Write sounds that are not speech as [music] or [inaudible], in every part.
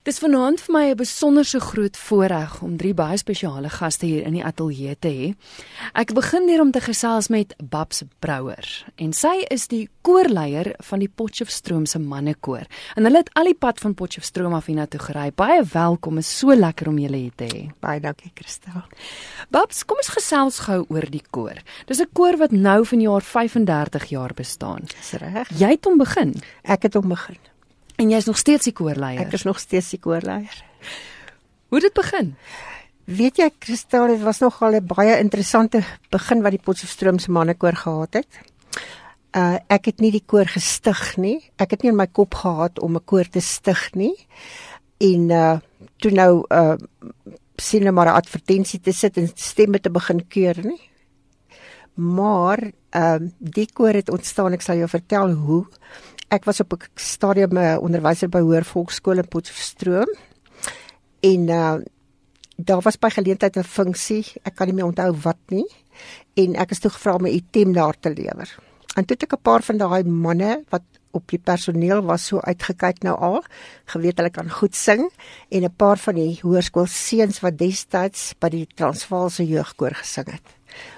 Dis vanaand vir my 'n besonderse groot voorreg om drie baie spesiale gaste hier in die ateljee te hê. Ek begin hier om te gesels met Babs Brouwer en sy is die koorleier van die Potchefstroom se mannekoor. En hulle het al die pad van Potchefstroom af hiernatoe gery. Baie welkom, is so lekker om julle hier te hê. Baie dankie, Christel. Babs, kom ons gesels gou oor die koor. Dis 'n koor wat nou vanjaar 35 jaar bestaan. Dis reg. Jy het hom begin Ek het hom begin. En jy's nog steeds die koorleier. Ek is nog steeds die koorleier. Hoe het dit begin? Weet jy, Christel, dit was nogal 'n baie interessante begin wat die Potchefstroom se mannekoor gehad het. Uh ek het nie die koor gestig nie. Ek het nie in my kop gehad om 'n koor te stig nie. En uh toe nou uh sien hulle maar 'n advertensie te sit en stemme te begin keur nie. Maar ehm uh, die koor het ontstaan, ek sal jou vertel hoe. Ek was op 'n stadium 'n onderwyser by Hoër Volksskool in Potchefstroom. En uh daar was by geleentheid 'n funksie, ek kan nie meer onthou wat nie. En ek is toe gevra om 'n item daar te lewer. En toe het ek 'n paar van daai manne wat op die personeel was so uitgekyk nou al, geweet hulle kan goed sing en 'n paar van die hoërskool seuns wat destyds by die Transvaalse jeugkoor gesing het.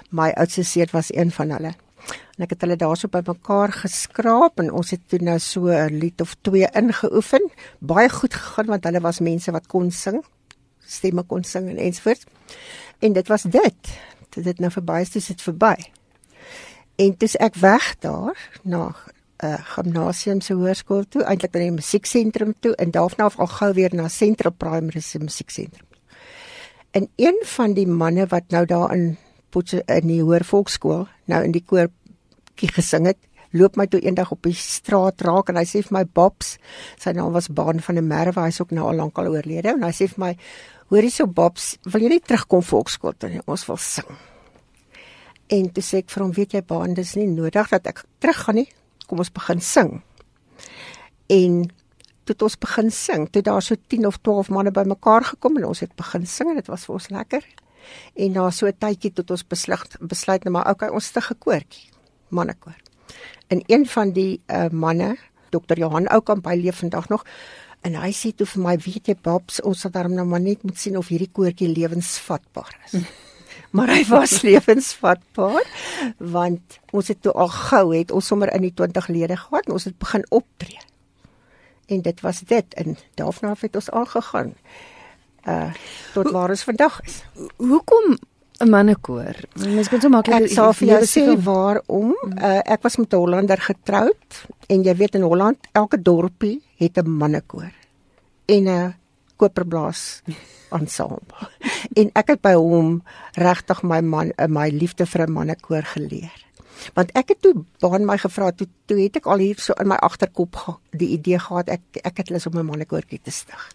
My oudste seun was een van hulle. En ek het hulle daarso bymekaar geskraap en ons het toe nou so 'n lied of twee ingeoefen. Baie goed gegaan want hulle was mense wat kon sing, stemme kon sing en ensovoorts. En dit was dit. Dit het nou verby dit verby. En dis ek weg daar na 'n uh, gimnasium se hoërskool toe, eintlik na die musieksentrum toe en daarna af al gou weer na Central Primary se musieksentrum. En een van die manne wat nou daar in Potse in die hoër volkskool nou in die koor gesing het, loop my toe eendag op die straat raak en hy sê vir my Babs, sy naam was Baan van der Merwe, hy's ook nou al lank al oorlede en hy sê vir my, hoorie so Babs, wil jy nie terugkom volkskool toe nie? Ons wil sing. En toe sê ek vir hom, weet jy Baan, dis nie nodig dat ek teruggaan nie. Kom ons begin sing. En toe het ons begin sing. Toe daar so 10 of 12 manne bymekaar gekom en ons het begin sing en dit was vir ons lekker. En na so 'n tydjie tot ons besluit besluit nou maar okay, ons stig 'n koortjie, mannekoor. En een van die uh, manne, Dr. Johan Oukamp, hy leef vandag nog en hy sê toe vir my, weet jy Babs, ons sal daarom nou maar net moet sien of hierdie koortjie lewensvatbaar is. [laughs] maar hy was [laughs] lewensvatbaar want ons het toe al gou het ons sommer in die 20 lede gehad en ons het begin optree. En dit was dit en daarna het ons aangegaan uh tot waar ons vandag is. Hoekom 'n mannekoor? Mens kan so maklik Ek sal vir jou sê waarom. Uh ek was met 'n Hollander getroud en jy weet in Holland elke dorpie het 'n mannekoor en 'n koperblaas ensemble. [laughs] en ek het by hom regtig my man my liefde vir 'n mannekoor geleer. Want ek het toe baan my gevra toe toe het ek al hier so in my agterkop die idee gehad ek ek het lus om 'n mannekoortjie te stig.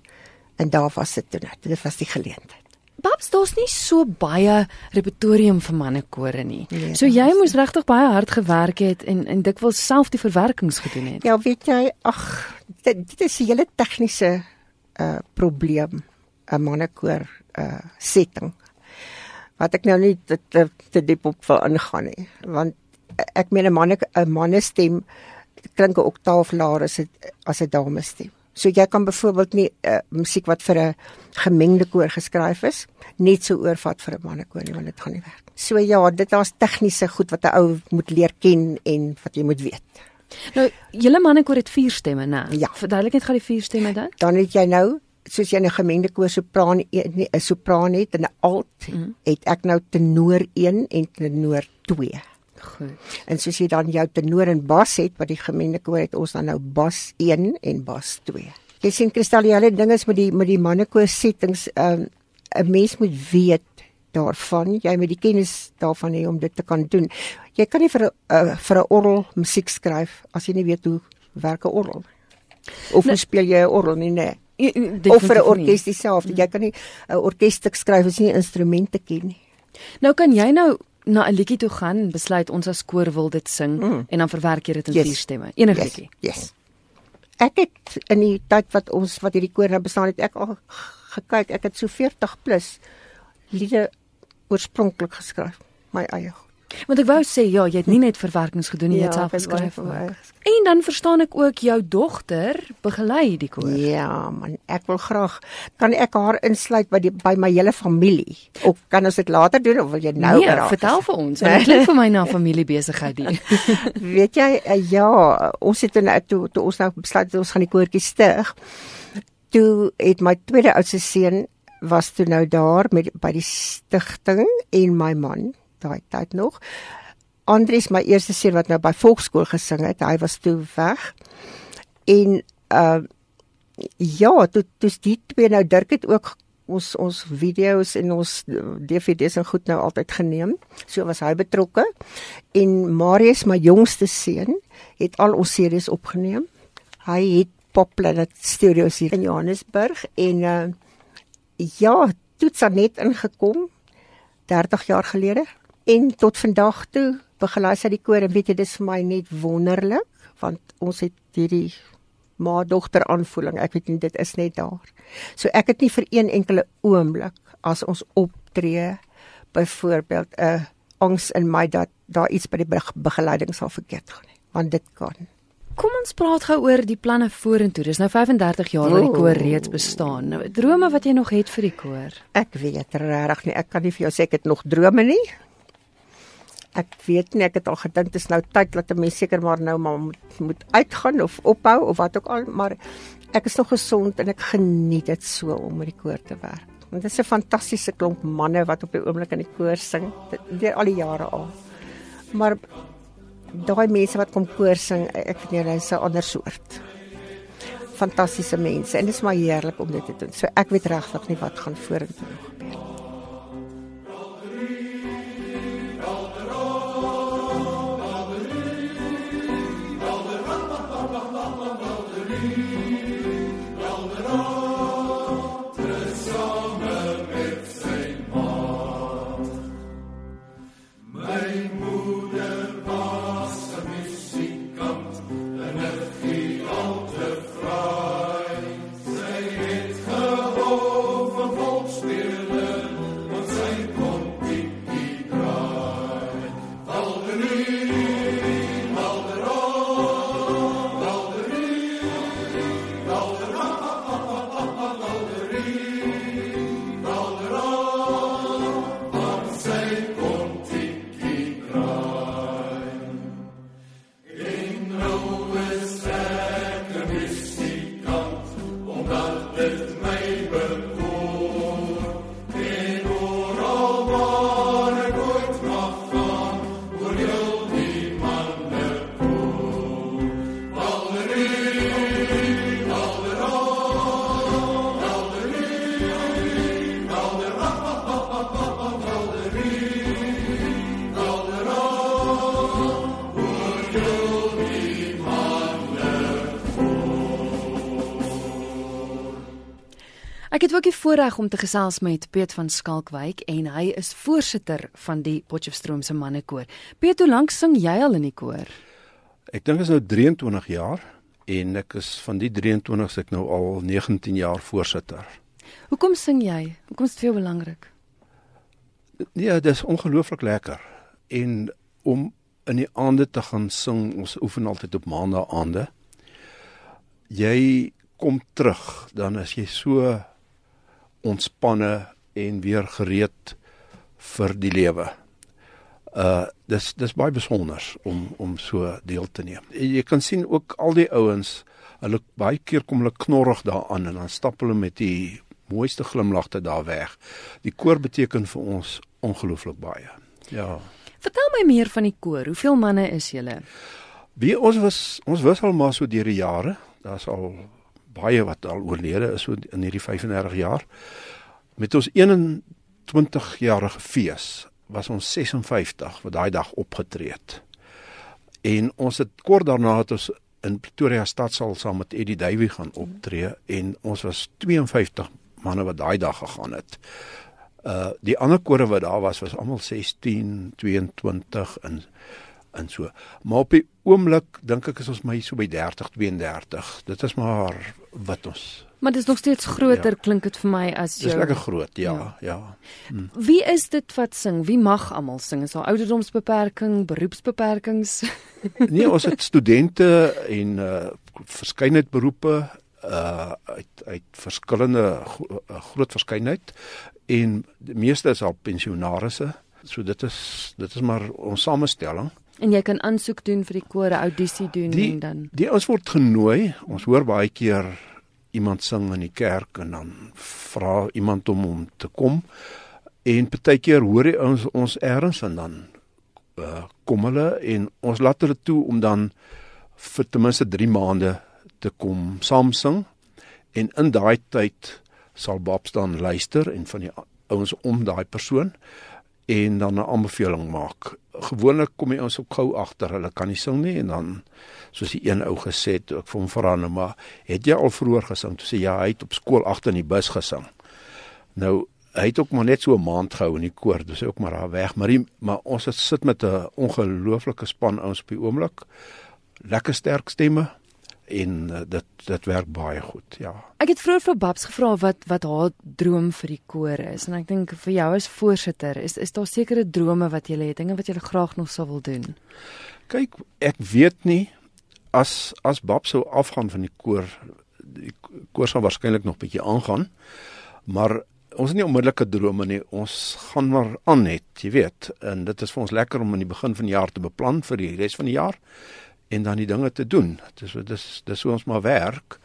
En daar was dit toe net. Dit was die geleentheid. Babs, daar's nie so baie repertorium vir mannekore nie. Nee, so jy moes regtig baie hard gewerk het en en dikwels self die verwerkings gedoen het. Ja, weet jy, ag, dit, dit is 'n hele tegniese uh probleem, 'n mannekoor uh setting. Wat ek nou nie te te, te diep op wil ingaan nie, want ek meen 'n manne 'n mannestem klink 'n oktaaf laer as 'n as 'n damestem. So jy kan byvoorbeeld nie uh, musiek wat vir 'n gemengde koor geskryf is, net so oorvat vir 'n mannekoor nie, want dit gaan nie werk. So ja, dit daar's tegniese goed wat 'n ou moet leer ken en wat jy moet weet. Nou, julle mannekoor het vier stemme, né? Ja. Verduidelik net gou die vier stemme dan. Dan het jy nou soos jy 'n gemengde koor sopraan 'n sopraan het en 'n alt, mm -hmm. het ek nou tenor 1 en tenor 2. Goed. En soos jy dan jou tenor en bas het wat die gemengde koor het ons dan nou bas 1 en bas 2. Jy sien Kristal, die hele ding is met die met die mannekoor settings, 'n um, 'n mens moet weet daarvan, jy moet die kennis daarvan hê om dit te kan doen. Jy kan nie vir 'n uh, vir 'n orgel musiek skryf as jy nie weet hoe werk 'n orgel. Of nee. hoe speel jy 'n orgel nie, nee. Of vir 'n orkes dieselfde. Jy kan nie 'n orkesstuk skryf as jy nie instrumente ken nie. Nou kan jy nou na 'n liedjie toe gaan en besluit ons as koor wil dit sing mm. en dan verwerk jy dit in yes. vier stemme. Enige yes. liedjie. Yes. Ek het in die tyd wat ons wat hierdie koor nou bestaan het, ek al gekyk, ek het so 40 plus liede oorspronklik geskryf, my eie. Want ek wou sê ja, jy het nie net verwerkings gedoen nie, jy het Ja, self geskryf. ook. En dan verstaan ek ook jou dogter begelei die koor. Ja, man, ek wil graag kan ek haar insluit by die by my hele familie. Of kan ons dit later doen of wil jy nou nee, raak? vertel vir ons. Dit klink vir my na familiebesigheid die. [laughs] Weet jy, uh, ja, ons het nou toe, toe ons nou besluit ons gaan die koortjie stig. Toe het my tweede oudste seun was toe nou daar met by die stigting en my man daai tyd nog. Andries my eerste seun wat nou by volkskool gesing het, hy was toe weg. En uh ja, toe toe die twee nou Dirk het ook ons ons video's en ons DVD's en goed nou altyd geneem. So was hy betrokke. En Marius, my jongste seun, het al ons series opgeneem. Hy het Pop Planet Studios hier in Johannesburg en uh ja, toets het net ingekom 30 jaar gelede en tot vandag toe begelei sy die koor en weet jy dis vir my net wonderlik want ons het hierdie ma dogter aanvoeling ek weet nie dit is net daar so ek het nie vir een enkele oomblik as ons optree byvoorbeeld 'n uh, angs in my dat daar iets by die be begeleiding sal verkeerd gaan nie want dit kan Kom ons praat gou oor die planne vorentoe. Dis nou 35 jaar wat die koor reeds bestaan. Nou drome wat jy nog het vir die koor. Ek weet regtig nie. Ek kan nie vir jou sê ek het nog drome nie. Ek weet nie, ek het al gedink dit is nou tyd dat 'n mens seker maar nou maar moet, moet uitgaan of ophou of wat ook al, maar ek is nog gesond en ek geniet dit so om met die koor te werk. Want dit is 'n fantastiese klomp manne wat op die oomblik in die koor sing, deur al die jare al. Maar daai mense wat kom koor sing, ek nie, hulle is 'n ander soort fantastiese mense en dit is maar heerlik om dit te doen. So ek weet regtig nie wat gaan vorentoe gebeur. Ek ook die voorreg om te gesels met Piet van Skalkwyk en hy is voorsitter van die Potchefstroom se mannekoor. Piet, hoe lank sing jy al in die koor? Ek dink is nou 23 jaar en ek is van die 23 se ek nou al 19 jaar voorsitter. Hoekom sing jy? Hoekom is dit vir jou belangrik? Ja, dit is ongelooflik lekker. En om in die aande te gaan sing, ons oefen altyd op maandag aande. Jy kom terug, dan as jy so ontspanne en weer gereed vir die lewe. Uh dis dis baie besonder om om so deel te neem. Jy kan sien ook al die ouens, hulle baie keer kom hulle knorrig daaraan en dan stap hulle met die mooiste glimlagte daar weg. Die koor beteken vir ons ongelooflik baie. Ja. Vertel my meer van die koor. Hoeveel manne is julle? Wie ons was ons wissel maar so deur die jare. Daar's al baie wat al oorlede is in hierdie 35 jaar. Met ons 21 jarige fees was ons 56 wat daai dag opgetree het. En ons het kort daarna het ons in Pretoria stadsaal saam met Eddie Duwy gaan optree en ons was 52 manne wat daai dag gegaan het. Uh die ander kore wat daar was was almal 16, 22 en en so. Maar op die oomblik dink ek is ons my so by 30, 32. Dit is maar wat ons Maar dit is nog steeds groter ja. klink dit vir my as jou. Dis lekker groot, ja, ja. ja. Hm. Wie is dit wat sing? Wie mag almal sing? Is daar ouderdomsbeperking, beroepsbeperkings? [laughs] nee, ons het studente en uh verskeidenheid beroepe uh uit uit verskillende gro groot verskeidenheid en die meeste is al pensionaarsse. So dit is dit is maar ons samestelling. En jy kan aansoek doen vir die kore audisie doen die, en dan Die ons word genooi. Ons hoor baie keer iemand sing in die kerk en dan vra iemand om om te kom. En partykeer hoor jy ons ons erns en dan uh, kom hulle en ons laat hulle toe om dan vir ten minste 3 maande te kom saam sing. En in daai tyd sal Bob staan luister en van die ouens om daai persoon en dan 'n aanbeveling maak. Gewoonlik kom die ouens ook gou agter, hulle kan nie sing nie en dan soos die een ou gesê het, ek vir hom vra nou maar, het jy al vroeër gesing? Toe sê ja, hy het op skool agter in die bus gesing. Nou hy het ook maar net so 'n maand gehou in die koor, dis ook maar daar weg, maar die, maar ons het sit met 'n ongelooflike span ouens op die oomblik. Lekker sterk stemme en uh, dit dit werk baie goed ja. Ek het vroeër vir Babs gevra wat wat haar droom vir die koor is. En ek dink vir jou as voorsitter is is daar sekere drome wat jy het dinge wat jy graag nog sou wil doen? Kyk ek weet nie. As as Babs sou afgaan van die koor die koor sal waarskynlik nog bietjie aangaan. Maar ons het nie onmiddellike drome nie. Ons gaan maar aan net jy weet. En dit is vir ons lekker om in die begin van die jaar te beplan vir die res van die jaar en dan die dinge te doen. Dis dis dis hoe ons maar werk.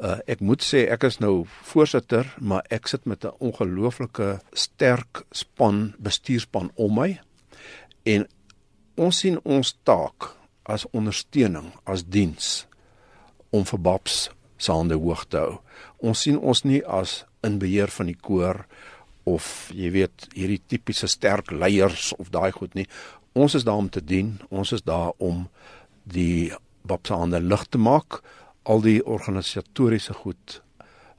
Uh, ek moet sê ek is nou voorsitter, maar ek sit met 'n ongelooflike sterk span, bestuurspan om my. En ons sien ons taak as ondersteuning, as diens om vir Babs se hande hoog te hou. Ons sien ons nie as in beheer van die koor of jy weet hierdie tipiese sterk leiers of daai goed nie. Ons is daar om te dien. Ons is daar om die babse hande lig te maak, al die organisatoriese goed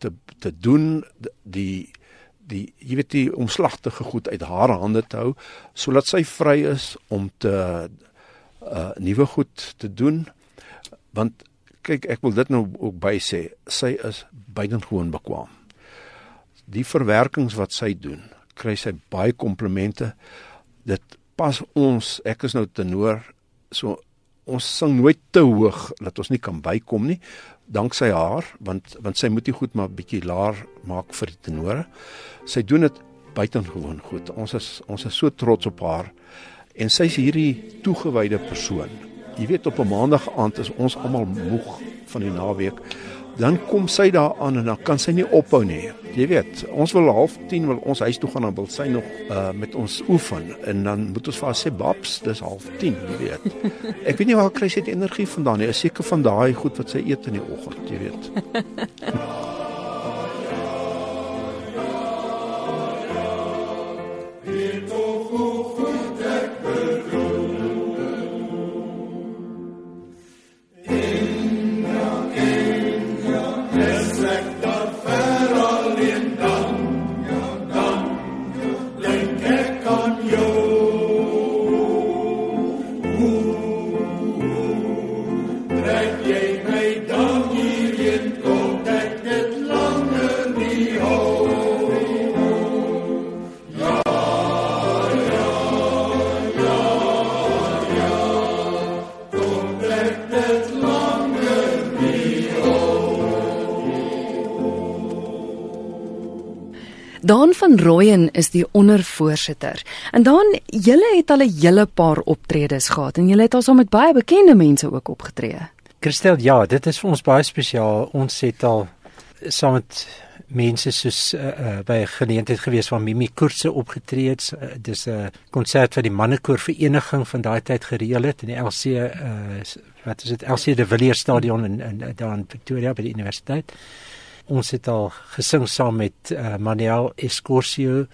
te te doen, die die jy weet die omslagtige goed uit haar hande te hou sodat sy vry is om te uh nuwe goed te doen. Want kyk ek wil dit nou ook by sê sy is buitengewoon bekwam die verwerkings wat sy doen kry sy baie komplimente. Dit pas ons ek is nou tenor so ons sing nooit te hoog dat ons nie kan bykom nie danksy haar want want sy moet dit goed maar bietjie laer maak vir die tenore. Sy doen dit buitengewoon goed. Ons is ons is so trots op haar en sy's hierdie toegewyde persoon. Jy weet op 'n maandag aand is ons almal moeg van die naweek dan kom sy daar aan en dan kan sy nie ophou nie. Jy weet, ons wil half 10 wil ons huis toe gaan en wil sy nog uh met ons oefen en dan moet ons vir haar sê babs, dis half 10, jy weet. [laughs] Ek weet nie waar kry sy die energie vandaan nie. Is seker van daai goed wat sy eet in die oggend, jy weet. [laughs] Daan van Rooyen is die ondervoorsitter. En dan julle het al 'n hele paar optredes gehad en julle het al saam met baie bekende mense ook opgetree. Christel, ja, dit is vir ons baie spesiaal. Ons het al saam met mense soos uh, uh, by 'n geleentheid gewees waar Mimi Koorse opgetree het. Uh, dis 'n konsert vir die mannekoor vereniging van daai tyd gereël het in die LC uh, wat is dit LC de Villiers stadion in, in daar in Pretoria by die universiteit ons het al gesing saam met uh, Manuel Escorcio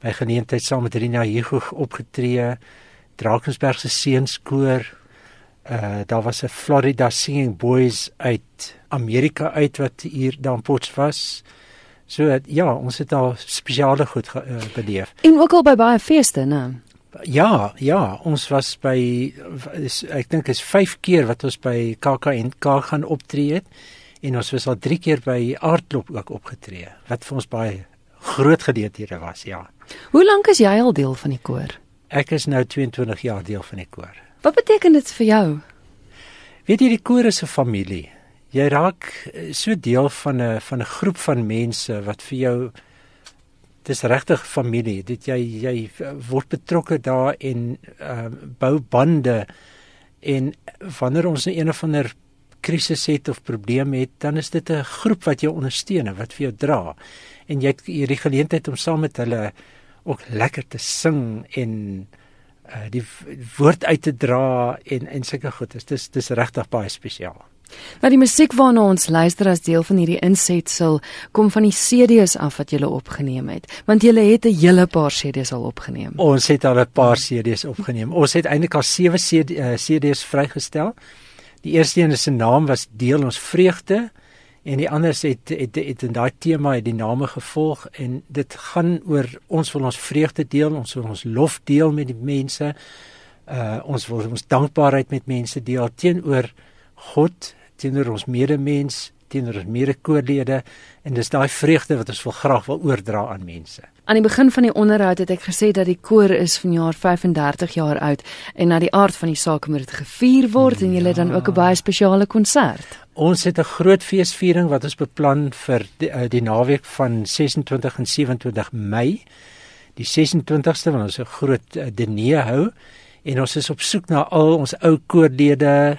by geleentheid saam met Rina Hugo opgetree Drakensberg se seunskoor uh daar was 'n Florida Singing Boys uit Amerika uit wat hier dan Potts was. So uh, ja ons het al spesiale goed uh, beleef. En ook al by baie feeste nê Ja, ja, ons was by is, ek dink is 5 keer wat ons by KAKNK gaan optree het en ons was al 3 keer by Aardklop ook opgetree wat vir ons baie groot geleenthede was, ja. Hoe lank is jy al deel van die koor? Ek is nou 22 jaar deel van die koor. Wat beteken dit vir jou? Weet jy die koor is 'n familie. Jy raak eh, so deel van 'n van 'n groep van mense wat vir jou dis regtig familie. Dit jy jy word betrokke daar en uh, bou bande en wanneer ons 'n of ander krisis het of probleem het, dan is dit 'n groep wat jou ondersteun en wat vir jou dra. En jy het hierdie geleentheid om saam met hulle ook lekker te sing en uh, die woord uit te dra en en sulke goed. Dit is dis regtig baie spesiaal. Nou die musiek waarna ons luister as deel van hierdie insetsel kom van die CD's af wat jy opgeneem het, want jy het 'n hele paar CD's al opgeneem. Ons het al 'n paar CD's opgeneem. Ons het eintlik al 7 CD, uh, CD's vrygestel. Die eerste een se naam was Deel ons vreugde en die ander het het, het, het in daai tema het die name gevolg en dit gaan oor ons wil ons vreugde deel, ons wil ons lof deel met die mense. Uh ons wil ons dankbaarheid met mense deel teenoor God, teenoor ons medemens, teenoor ons medekoorlede en dis daai vreugde wat ons wil graag wil oordra aan mense. Aan die begin van die onderhoud het ek gesê dat die koor is vanjaar 35 jaar oud en na die aard van die saak moet dit gevier word ja. en julle dan ook 'n baie spesiale konsert. Ons het 'n groot feesviering wat ons beplan vir die, uh, die naweek van 26 en 27 Mei. Die 26ste wanneer ons 'n groot uh, diner hou en ons is op soek na al ons ou koorlede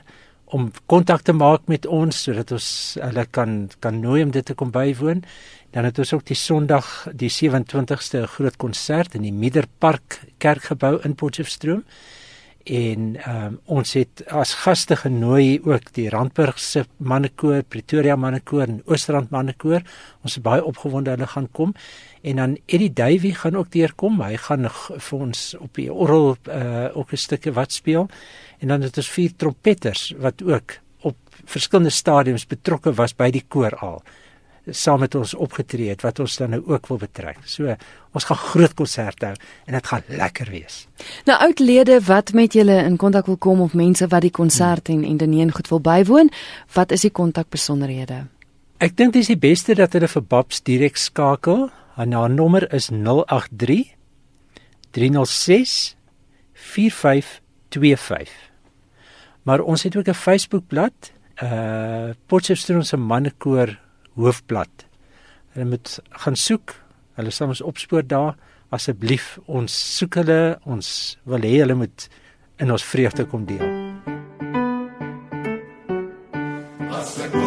om kontak te maak met ons sodat ons hulle kan kan nooi om dit te kom bywoon. Dan het ons ook die Sondag die 27ste 'n groot konsert in die Miederpark Kerkgebou in Potchefstroom. En um, ons het as gaste genooi ook die Randburg se mannekoor, Pretoria mannekoor en Oostrand mannekoor. Ons is baie opgewonde hulle gaan kom. En dan Eddie Duwy gaan ook deurkom. Hy gaan vir ons op die orgel uh ook 'n stukkie wat speel en dan het ons vier trompetters wat ook op verskillende stadiums betrokke was by die koor al saam met ons opgetree het wat ons dan nou ook wil betrek. So ons gaan groot konserte hou en dit gaan lekker wees. Nou oudlede wat met julle in kontak wil kom of mense wat die konsert en en Deneen goed wil bywoon, wat is die kontak besonderhede? Ek dink dis die beste dat hulle vir Babs direk skakel. Haar nommer is 083 306 4525 Maar ons het ook 'n Facebookblad, uh Potchefstroom se mannekoor hoofblad. Hulle moet gaan soek. Hulle sal ons opspoor daar. Asseblief, ons soek hulle. Ons wil hê hulle moet in ons vreugde kom deel. As ek